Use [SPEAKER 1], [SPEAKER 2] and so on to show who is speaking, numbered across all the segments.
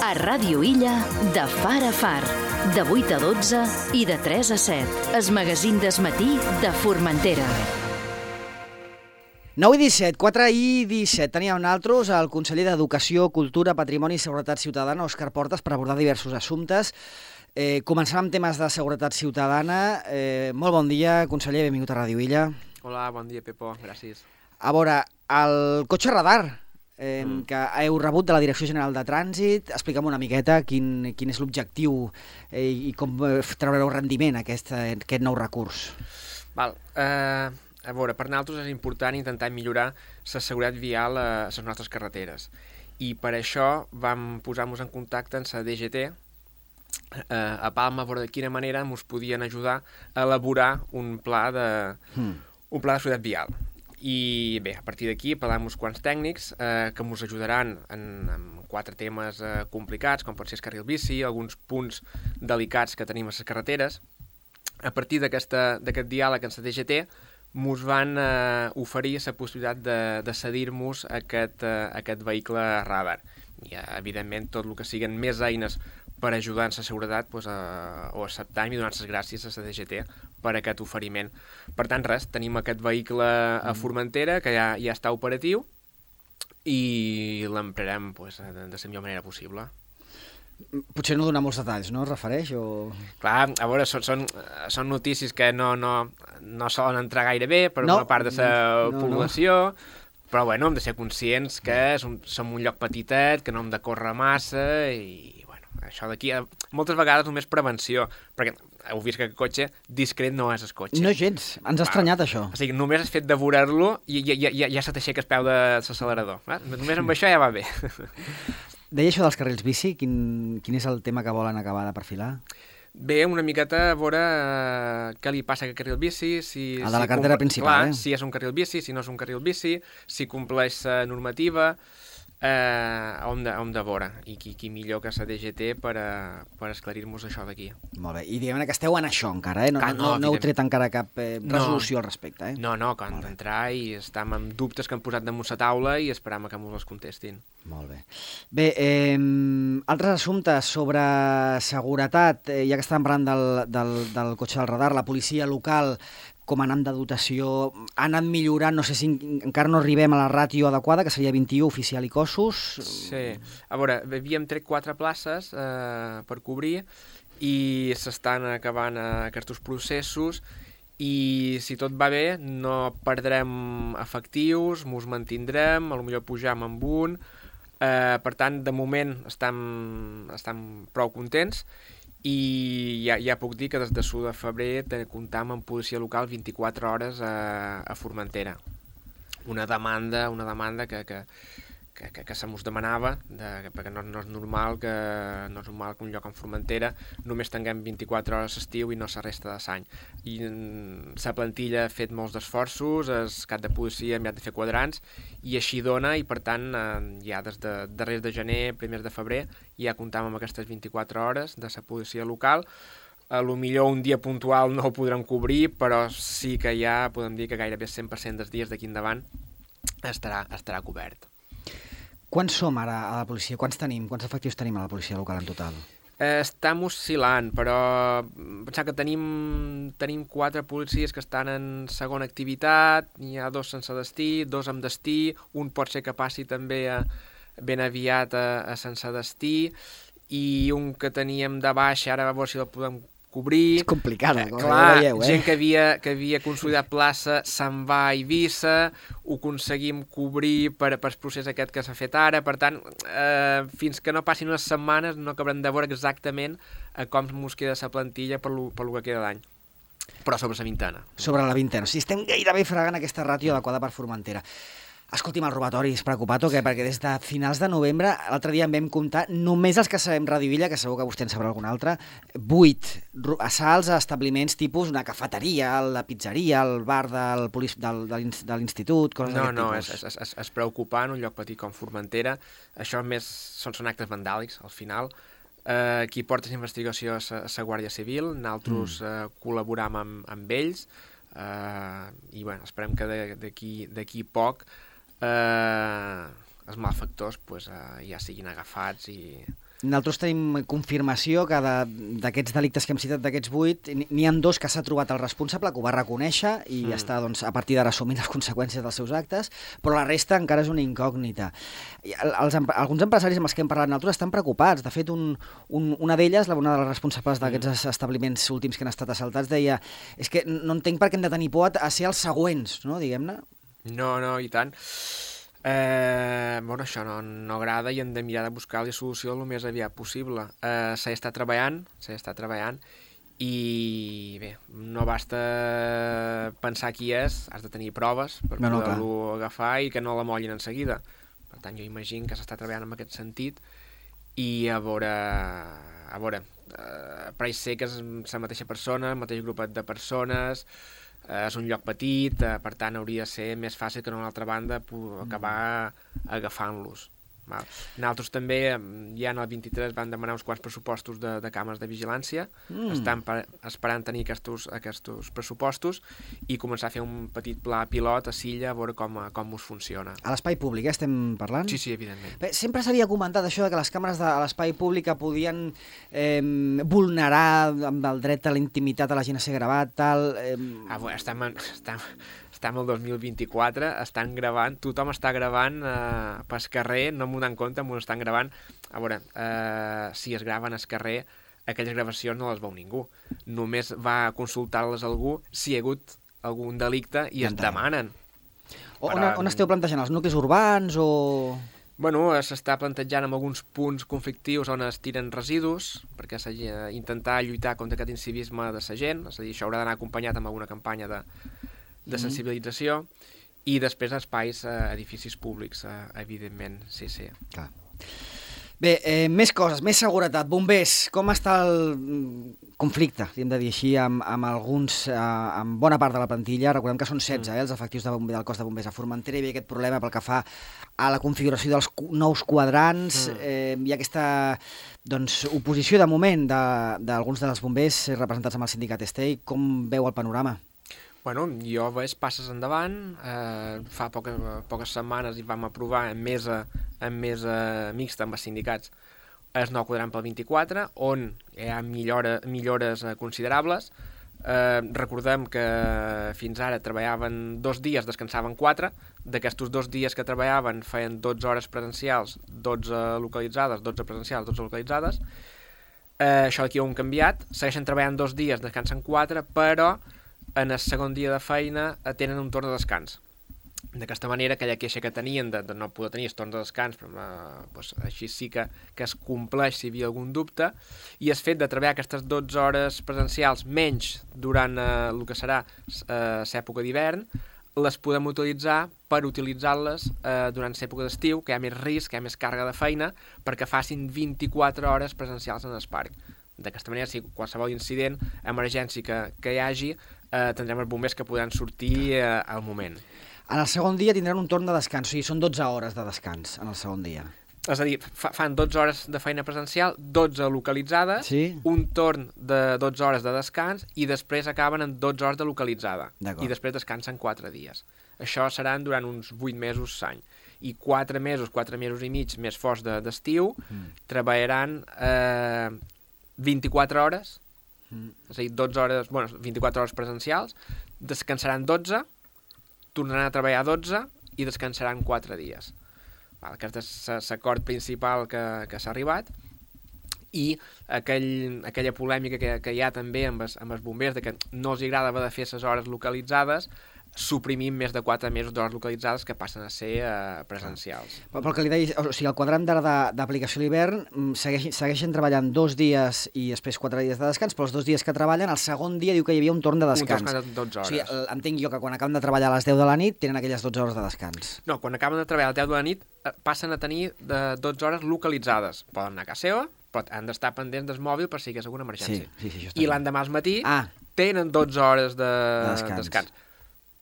[SPEAKER 1] A Ràdio Illa, de far a far, de 8 a 12 i de 3 a 7. Es magazín d'esmatí de Formentera.
[SPEAKER 2] 9 i 17, 4 i 17. Teníem nosaltres el conseller d'Educació, Cultura, Patrimoni i Seguretat Ciutadana, Òscar Portes, per abordar diversos assumptes. Eh, començarem amb temes de seguretat ciutadana. Eh, molt bon dia, conseller, benvingut a Ràdio Illa.
[SPEAKER 3] Hola, bon dia, Pepo, gràcies.
[SPEAKER 2] A veure, el cotxe radar eh,
[SPEAKER 3] Mm.
[SPEAKER 2] que heu rebut de la Direcció General de Trànsit, explica'm una miqueta quin, quin és l'objectiu eh, i com eh, treureu rendiment a aquest, aquest nou recurs.
[SPEAKER 3] Val, eh, a veure, per nosaltres és important intentar millorar la seguretat vial a les nostres carreteres. I per això vam posar-nos en contacte amb la DGT, eh, a Palma, a veure de quina manera ens podien ajudar a elaborar un pla de,
[SPEAKER 2] Hmm.
[SPEAKER 3] un pla de seguretat vial. I bé, a partir d'aquí parlar amb uns quants tècnics eh, que ens ajudaran en, en quatre temes eh, complicats, com pot ser el carril bici, alguns punts delicats que tenim a les carreteres. A partir d'aquest diàleg amb la DGT, ens van eh, oferir la possibilitat de, de cedir-nos aquest, eh, aquest vehicle radar. I, eh, evidentment, tot el que siguen més eines per ajudar en la seguretat, doncs, eh, ho acceptam i donar les gràcies a la DGT per aquest oferiment. Per tant, res, tenim aquest vehicle a Formentera que ja, ja està operatiu i l'emprarem doncs, de, de la millor manera possible.
[SPEAKER 2] Potser no donar molts detalls, no? Es refereix? O...
[SPEAKER 3] Clar, a veure, són, són, són notícies que no, no, no solen entrar gaire bé per
[SPEAKER 2] No,
[SPEAKER 3] una part de la
[SPEAKER 2] no, no.
[SPEAKER 3] població, però bueno, hem de ser conscients que és un, som un lloc petitet, que no hem de córrer massa i bueno, això d'aquí, eh, moltes vegades només prevenció, perquè heu vist que el cotxe discret no és el cotxe.
[SPEAKER 2] No gens, ens ha estranyat això.
[SPEAKER 3] O sigui, només el fet de veure-lo i ja, ja, ja, ja se t'aixeca el peu de l'accelerador. eh? Només amb això ja va bé.
[SPEAKER 2] Deia això dels carrils bici, quin, quin és el tema que volen acabar de perfilar?
[SPEAKER 3] Bé, una miqueta a veure eh, què li passa a aquest carril bici, si...
[SPEAKER 2] El de la
[SPEAKER 3] si
[SPEAKER 2] carretera
[SPEAKER 3] comple-
[SPEAKER 2] principal,
[SPEAKER 3] clar,
[SPEAKER 2] eh?
[SPEAKER 3] si és un carril bici, si no és un carril bici, si compleix la normativa, eh, hem, de, hem de veure, i qui, qui millor que la DGT per, a, per esclarir-nos això d'aquí.
[SPEAKER 2] Molt bé, i diguem que esteu en això encara, eh? No,
[SPEAKER 3] Clar,
[SPEAKER 2] no,
[SPEAKER 3] no,
[SPEAKER 2] no, no heu tret encara cap eh,
[SPEAKER 3] No.
[SPEAKER 2] resolució al respecte, eh?
[SPEAKER 3] No, no, que hem d'entrar i estem amb dubtes que hem posat damunt la taula i esperam que ens els contestin.
[SPEAKER 2] Molt bé. Bé, eh, altres assumptes sobre seguretat, eh, ja que estàvem parlant del, del, del cotxe del radar, la policia local, com anant de dotació, ha anat millorant, no sé si en- encara no arribem a la ràtio adequada, que seria 21 oficial i cossos.
[SPEAKER 3] Sí. A veure, havíem tret quatre places eh, per cobrir i s'estan acabant eh, aquests processos i si tot va bé no perdrem efectius, mos mantindrem, a lo millor pujam amb un, eh, per tant, de moment estem, estem prou contents i ja, ja puc dir que des de sud de febrer comptam amb policia local 24 hores a, a Formentera. Una demanda, una demanda que, que, que, que, que se mos demanava, de, perquè no, no, és normal que, no és normal que un lloc en Formentera només tinguem 24 hores estiu i no la resta de l'any. I mm, la plantilla ha fet molts d'esforços, el cap de policia ha enviat de fer quadrants, i així dona, i per tant, eh, ja des de darrers de gener, primers de febrer, ja comptam amb aquestes 24 hores de la policia local, a lo millor un dia puntual no ho podrem cobrir, però sí que ja podem dir que gairebé 100% dels dies d'aquí endavant estarà, estarà cobert.
[SPEAKER 2] Quants som ara a la policia? Quants tenim? Quants efectius tenim a la policia local en total?
[SPEAKER 3] Eh, estem oscil·lant, però mm, pensar que tenim, tenim quatre policies que estan en segona activitat, n'hi ha dos sense destí, dos amb destí, un pot ser que passi també a, ben aviat a, a sense destí, i un que teníem de baixa, ara a veure si el podem cobrir.
[SPEAKER 2] És complicada, com
[SPEAKER 3] Clar,
[SPEAKER 2] veieu, eh?
[SPEAKER 3] gent que havia, que havia consolidat plaça se'n va a Eivissa, ho aconseguim cobrir per, per el procés aquest que s'ha fet ara, per tant, eh, fins que no passin unes setmanes no acabarem de veure exactament a com ens queda la plantilla per lo, per lo que queda d'any. Però sobre la vintena.
[SPEAKER 2] sobre la vintena. O sigui, estem gairebé fregant aquesta ràtio adequada per Formentera. Escolti'm, el robatori és preocupat o què? Perquè des de finals de novembre, l'altre dia en vam comptar, només els que sabem Radio Villa, que segur que vostè en sabrà algun altre, vuit assalts a establiments tipus una cafeteria, la pizzeria, el bar del, polis, del, de l'ins- de l'institut, coses
[SPEAKER 3] No, no,
[SPEAKER 2] tipus.
[SPEAKER 3] és, és, és, és preocupant, un lloc petit com Formentera. Això més són, són actes vandàlics, al final. Eh, qui porta la investigació és la- Guàrdia Civil, nosaltres mm. eh, col·laboram amb, amb ells eh, i bueno, esperem que d'aquí poc eh, els malfactors pues, eh, ja siguin agafats i,
[SPEAKER 2] Nosaltres tenim confirmació que de- d'aquests delictes que hem citat, d'aquests vuit, n'hi n'hi ha dos que s'ha trobat el responsable, que ho va reconèixer i mm. està doncs, a partir d'ara assumint les conseqüències dels seus actes, però la resta encara és una incògnita. I el- Els, alguns empresaris amb els que hem parlat nosaltres estan preocupats. De fet, un, un, una d'elles, la- una de les responsables d'aquests establiments últims que han estat assaltats, deia és que no entenc per què hem de tenir por a ser els següents, no? diguem-ne.
[SPEAKER 3] No, no, i tant. Eh, bueno, això no, no agrada i hem de mirar de buscar-li solució el més aviat possible. Eh, s'ha estat treballant, s'ha estat treballant, i bé, no basta pensar qui és, has de tenir proves per
[SPEAKER 2] No, no,
[SPEAKER 3] poder-lo agafar i que no la mollin en seguida. Per tant, jo imagino que s'està treballant en aquest sentit i a veure, a veure, eh, pareix ser que és la mateixa persona, el mateix grupet de persones, és un lloc petit, eh, per tant hauria de ser més fàcil que en una altra banda acabar agafant-los. Val. Nosaltres també, ja en el 23, van demanar uns quants pressupostos de, de càmeres de vigilància,
[SPEAKER 2] Mm.
[SPEAKER 3] estan per, esperant tenir aquests, aquests pressupostos i començar a fer un petit pla pilot a Silla a veure com, com us funciona.
[SPEAKER 2] A l'espai públic, eh, estem parlant?
[SPEAKER 3] Sí, sí, evidentment.
[SPEAKER 2] Bé, sempre s'havia comentat això de que les càmeres de l'espai públic podien eh, vulnerar amb el dret a la intimitat a la gent a ser gravat, tal... Eh,
[SPEAKER 3] Ah, bueno, estem, en, estem, estem al 2024, estan gravant, tothom està gravant eh, pel carrer, no m'ho donen compte, m'ho estan gravant. A veure, eh, si es graven al carrer, aquelles gravacions no les veu ningú. Només va a consultar-les algú si hi ha hagut algun delicte i es demanen.
[SPEAKER 2] on,
[SPEAKER 3] Però-
[SPEAKER 2] on esteu plantejant? Els nuclis urbans o...?
[SPEAKER 3] Bueno, s'està plantejant en alguns punts conflictius on es tiren residus, perquè s'ha de intentar lluitar contra aquest incivisme de la gent, és a dir, això haurà d'anar acompanyat amb alguna campanya de, de sensibilització, i després espais, eh, edificis públics, eh, evidentment, sí, sí.
[SPEAKER 2] Clar. Bé, eh, més coses, més seguretat. Bombers, com està el mm, conflicte, si hem de dir així, amb, amb alguns, eh, amb bona part de la plantilla? Recordem que són 16 eh, els efectius de bomber, del cos de bombers a Formentera. Hi havia aquest problema pel que fa a la configuració dels nous quadrants.
[SPEAKER 3] Mm.
[SPEAKER 2] Eh, hi ha aquesta doncs, oposició de moment de- d'alguns de, dels bombers representats amb el sindicat Estei. Com veu el panorama?
[SPEAKER 3] Bueno, jo veig passes endavant, eh, fa poques, poques setmanes hi vam aprovar en mesa, en mesa mixta amb els sindicats el nou quadrant pel 24, on hi ha millora, millores eh, considerables. Eh, recordem que fins ara treballaven dos dies, descansaven quatre, d'aquests dos dies que treballaven feien 12 hores presencials, 12 localitzades, 12 presencials, 12 localitzades, eh, això d'aquí ho hem canviat, segueixen treballant dos dies, descansen quatre, però en el segon dia de feina eh, tenen un torn de descans. D'aquesta manera, aquella queixa que tenien de, de no poder tenir els torns de descans, però, eh, doncs, així sí que, que es compleix si hi havia algun dubte, i el fet de treballar aquestes 12 hores presencials menys durant eh, el que serà eh, l'època d'hivern, les podem utilitzar per utilitzar-les eh, durant l'època d'estiu, que hi ha més risc, que hi ha més càrrega de feina, perquè facin 24 hores presencials en el parc. D'aquesta manera, si qualsevol incident, emergència que, que hi hagi, eh, tindrem els bombers que podran sortir eh, al moment.
[SPEAKER 2] En el segon dia tindran un torn de descans, o sigui, són 12 hores de descans en el segon dia.
[SPEAKER 3] És a dir, fa, fan 12 hores de feina presencial, 12 localitzades,
[SPEAKER 2] Sí?
[SPEAKER 3] un torn de 12 hores de descans i després acaben en 12 hores de localitzada. I després descansen 4 dies. Això seran durant uns 8 mesos l'any. I 4 mesos, 4 mesos i mig més forts de- d'estiu, de,
[SPEAKER 2] Mm.
[SPEAKER 3] treballaran eh, 24 hores,
[SPEAKER 2] Mm.
[SPEAKER 3] és a dir, 12 hores, bueno, 24 hores presencials, descansaran 12, tornaran a treballar 12 i descansaran 4 dies. Val, aquest és l'acord principal que, que s'ha arribat i aquell, aquella polèmica que, que hi ha també amb els, amb els bombers de que no els agrada haver de fer les hores localitzades suprimim més de 4 mesos d'hores localitzades que passen a ser eh, presencials.
[SPEAKER 2] Però pel que li deia, o sigui, el quadrant d'ara d'aplicació a l'hivern mm, segueix, segueixen treballant dos dies i després quatre dies de descans, però els dos dies que treballen, el segon dia diu que hi havia un torn de
[SPEAKER 3] Un
[SPEAKER 2] descans.
[SPEAKER 3] descans de 12
[SPEAKER 2] O
[SPEAKER 3] hores.
[SPEAKER 2] sigui, el- entenc jo que quan acaben de treballar a les 10 de la nit tenen aquelles 12 hores de descans.
[SPEAKER 3] No, quan acaben de treballar a les 10 de la nit eh, passen a tenir de 12 hores localitzades. Poden anar a casa seva, però han d'estar pendents del mòbil per si hi hagués alguna
[SPEAKER 2] Sí,
[SPEAKER 3] emergència.
[SPEAKER 2] sí, sí, està
[SPEAKER 3] I l'endemà al matí
[SPEAKER 2] Ah,
[SPEAKER 3] tenen 12 hores de,
[SPEAKER 2] De
[SPEAKER 3] descans.
[SPEAKER 2] descans.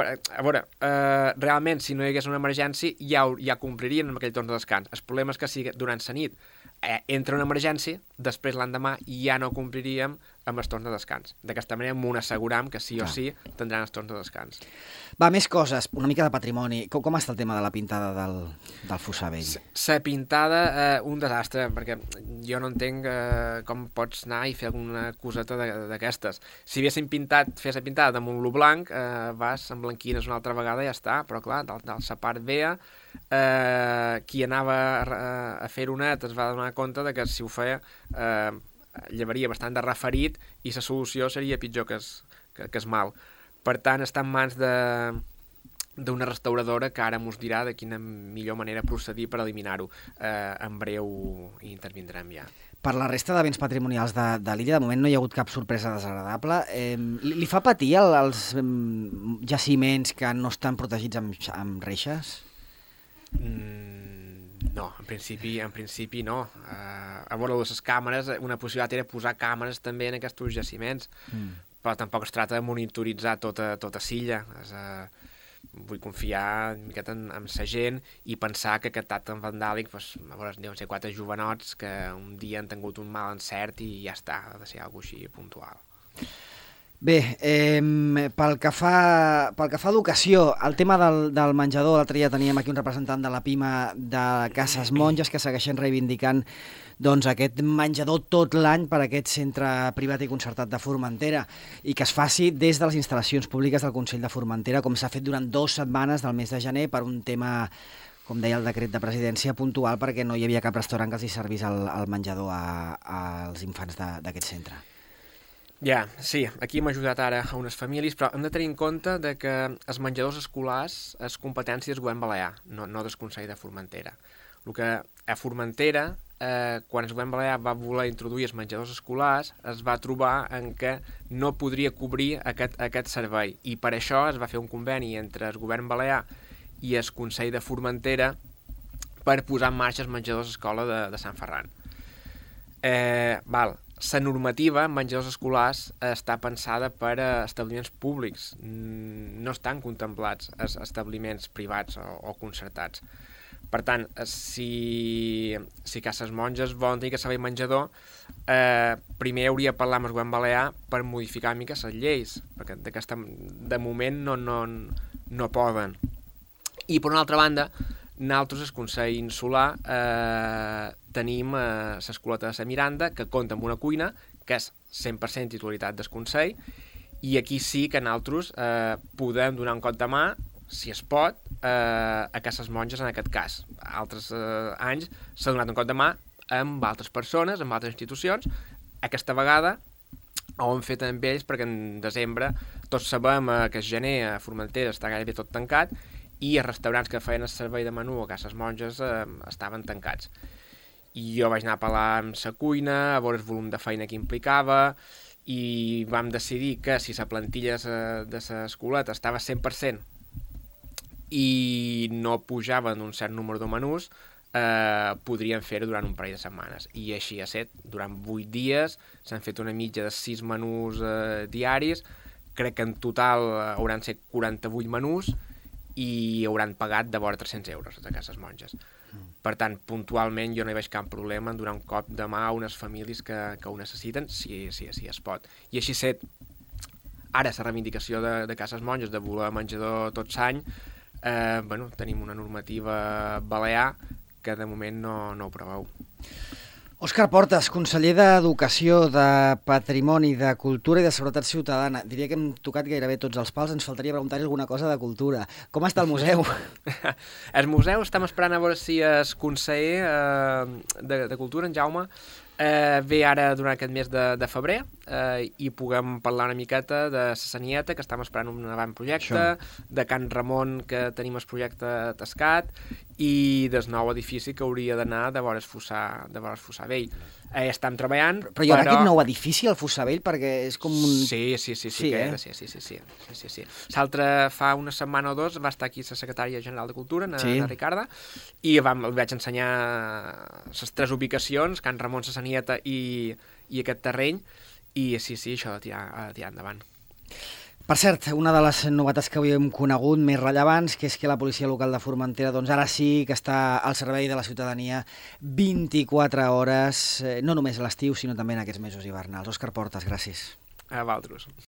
[SPEAKER 3] Per, a veure, eh, realment, si no hi hagués una emergència, ja, ja complirien amb aquell torn de descans. El problema és que si durant la nit eh, entra una emergència, després l'endemà ja no compliríem amb els torns de descans. D'aquesta manera m'ho asseguram que sí o
[SPEAKER 2] Clar.
[SPEAKER 3] sí tindran els torns de descans.
[SPEAKER 2] Va, més coses, una mica de patrimoni. Com, com està el tema de la pintada del, del fossar vell?
[SPEAKER 3] La pintada, eh, un desastre, perquè jo no entenc eh, com pots anar i fer alguna coseta d'aquestes. Si haguéssim pintat, fes la pintada damunt lo blanc, eh, vas, emblanquines una altra vegada i ja està, però clar, de, de la part vea, eh, qui anava a, a fer-ho net es va donar compte de que si ho feia eh, llevaria bastant de referit i la solució seria pitjor que es, que, que es mal. Per tant, està en mans de d'una restauradora que ara mos dirà de quina millor manera procedir per eliminar-ho. Eh, en breu hi intervindrem ja.
[SPEAKER 2] Per la resta de béns patrimonials de, de l'illa, de moment no hi ha hagut cap sorpresa desagradable. Eh, li, li fa patir el, els jaciments que no estan protegits amb, amb reixes?
[SPEAKER 3] Mm, no, en principi, en principi no. Uh, a veure, les càmeres, una possibilitat era posar càmeres també en aquests jaciments,
[SPEAKER 2] Mm.
[SPEAKER 3] però tampoc es tracta de monitoritzar tota, tota silla. És, uh, vull confiar una miqueta en, en sa gent i pensar que aquest acte vandàlic, pues, a veure, deuen ser quatre jovenots que un dia han tingut un mal encert i ja està, ha de ser alguna així puntual.
[SPEAKER 2] Bé, eh, pel, que fa, pel que fa a educació, el tema del, del menjador, l'altre dia teníem aquí un representant de la PIMA de Cases Monges que segueixen reivindicant doncs, aquest menjador tot l'any per a aquest centre privat i concertat de Formentera i que es faci des de les instal·lacions públiques del Consell de Formentera, com s'ha fet durant dues setmanes del mes de gener per un tema com deia el decret de presidència, puntual perquè no hi havia cap restaurant que els hi servís el, el menjador a, als infants d'aquest centre.
[SPEAKER 3] Ja, sí, aquí hem ajudat ara a unes famílies, però hem de tenir en compte de que els menjadors escolars és competència del govern balear, no, no del Consell de Formentera. El que a Formentera, eh, quan el govern balear va voler introduir els menjadors escolars, es va trobar en que no podria cobrir aquest, aquest servei. I per això es va fer un conveni entre el govern balear i el Consell de Formentera per posar en marxa els menjadors escola de, de Sant Ferran. Eh, val, la normativa en menjadors escolars està pensada per a establiments públics, Mm, no estan contemplats els establiments privats o, o concertats. Per tant, eh, si, si Cases Monges volen tenir aquest servei menjador, eh, primer hauria de parlar amb el govern balear per modificar una mica les lleis, perquè d'aquesta, de moment no, no, no poden. I per una altra banda, nosaltres, el Consell Insular, eh, tenim eh, l'Escoleta de la Miranda, que compta amb una cuina, que és 100% titularitat del Consell, i aquí sí que nosaltres eh, podem donar un cop de mà, si es pot, eh, a Cases Monges en aquest cas. Altres eh, anys s'ha donat un cop de mà amb altres persones, amb altres institucions. Aquesta vegada ho hem fet amb ells perquè en desembre tots sabem eh, que el gener a Formentera està gairebé tot tancat i els restaurants que feien el servei de menú a Cases Monges eh, estaven tancats. I jo vaig anar a parlar amb la cuina, a veure el volum de feina que implicava, i vam decidir que si la plantilla de de l'escoleta estava 100% i no pujaven un cert número de menús, eh, podrien fer-ho durant un parell de setmanes. I així ha set. Durant 8 dies s'han fet una mitja de 6 menús eh, diaris, crec que en total eh, hauran set 48 menús i hauran pagat de vora 300 euros de cases monges. Per tant, puntualment jo no hi veig cap problema en donar un cop de mà a unes famílies que, que ho necessiten, si, si, si es pot. I així set, ara la reivindicació de, de cases monges de voler menjador tot l'any, eh, bueno, tenim una normativa balear que de moment no, no ho preveu.
[SPEAKER 2] Òscar Portes, conseller d'Educació, de Patrimoni, de Cultura i de Seguretat Ciutadana. Diria que hem tocat gairebé tots els pals, ens faltaria preguntar-li alguna cosa de cultura. Com està el museu?
[SPEAKER 3] el museu estem esperant a veure si el conseller eh, de, de Cultura, en Jaume, eh, ve ara durant aquest mes de, de febrer eh, i puguem parlar una miqueta de la Sanieta, que estem esperant un avantprojecte,
[SPEAKER 2] Això.
[SPEAKER 3] de Can Ramon, que tenim el projecte tascat, i del nou edifici que hauria d'anar de vora el Fossar, de vora el Fossar Vell. Eh, estem treballant,
[SPEAKER 2] Però hi haurà aquest nou edifici, el Fossavell, perquè és com un...
[SPEAKER 3] Sí, sí, sí, sí,
[SPEAKER 2] Sí,
[SPEAKER 3] que
[SPEAKER 2] eh?
[SPEAKER 3] sí, sí, sí, sí, sí, sí, sí. L'altre fa una setmana o dos va estar aquí la secretària general de Cultura, na,
[SPEAKER 2] Sí.
[SPEAKER 3] na Ricarda, i vam, li vaig ensenyar les tres ubicacions, Can Ramon, la Sanieta i, i aquest terreny, i sí, sí, això de tirar, de tirar endavant.
[SPEAKER 2] Per cert, una de les novetats que avui hem conegut més rellevants, que és que la policia local de Formentera doncs ara sí que està al servei de la ciutadania 24 hores, eh, no només a l'estiu, sinó també en aquests mesos hivernals. Òscar Portes, gràcies.
[SPEAKER 3] A vosaltres.